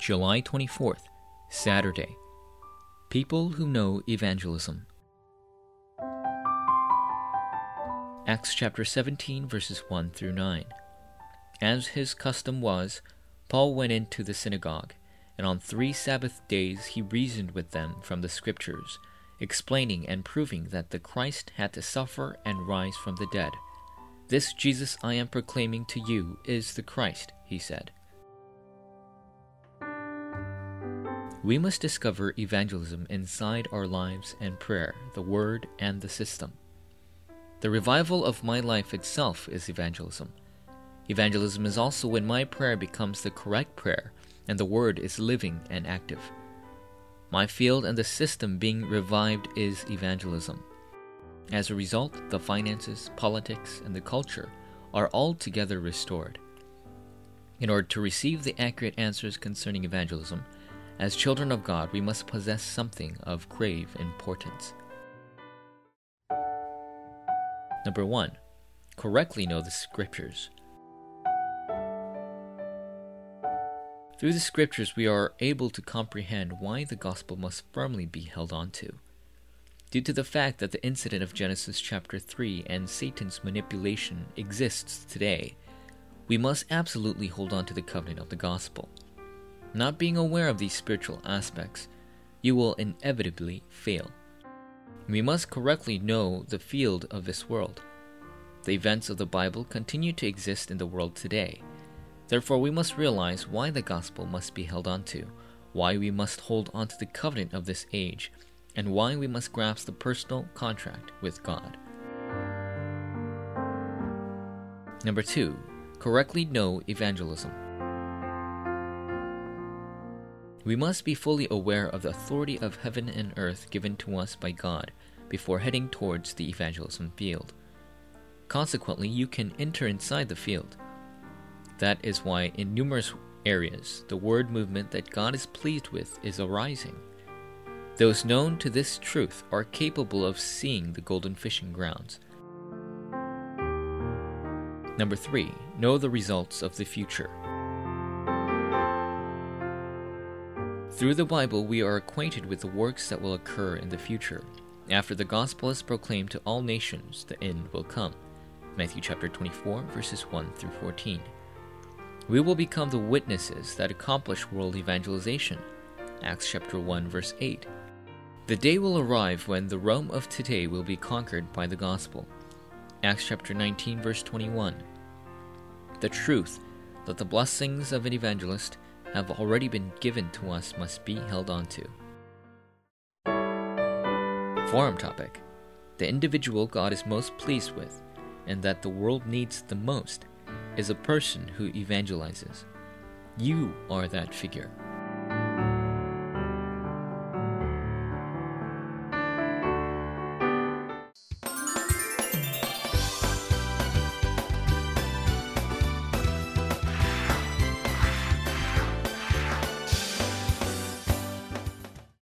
July 24th, Saturday. People who know evangelism. Acts chapter 17, verses 1 through 9. As his custom was, Paul went into the synagogue, and on three Sabbath days he reasoned with them from the Scriptures, explaining and proving that the Christ had to suffer and rise from the dead. This Jesus I am proclaiming to you is the Christ, he said. We must discover evangelism inside our lives and prayer, the Word, and the system. The revival of my life itself is evangelism. Evangelism is also when my prayer becomes the correct prayer and the Word is living and active. My field and the system being revived is evangelism. As a result, the finances, politics, and the culture are altogether restored. In order to receive the accurate answers concerning evangelism, as children of God, we must possess something of grave importance. Number one, correctly know the scriptures. Through the scriptures, we are able to comprehend why the gospel must firmly be held on to. Due to the fact that the incident of Genesis chapter 3 and Satan's manipulation exists today, we must absolutely hold on to the covenant of the gospel. Not being aware of these spiritual aspects, you will inevitably fail. We must correctly know the field of this world. The events of the Bible continue to exist in the world today. Therefore, we must realize why the gospel must be held onto, why we must hold on to the covenant of this age, and why we must grasp the personal contract with God. Number two, correctly know evangelism. We must be fully aware of the authority of heaven and earth given to us by God before heading towards the evangelism field. Consequently, you can enter inside the field. That is why, in numerous areas, the word movement that God is pleased with is arising. Those known to this truth are capable of seeing the golden fishing grounds. Number three, know the results of the future. Through the Bible, we are acquainted with the works that will occur in the future. After the gospel is proclaimed to all nations, the end will come. Matthew chapter 24, verses 1 through 14. We will become the witnesses that accomplish world evangelization. Acts chapter 1, verse 8. The day will arrive when the Rome of today will be conquered by the gospel. Acts chapter 19, verse 21. The truth that the blessings of an evangelist have already been given to us must be held on to. Forum topic The individual God is most pleased with, and that the world needs the most, is a person who evangelizes. You are that figure.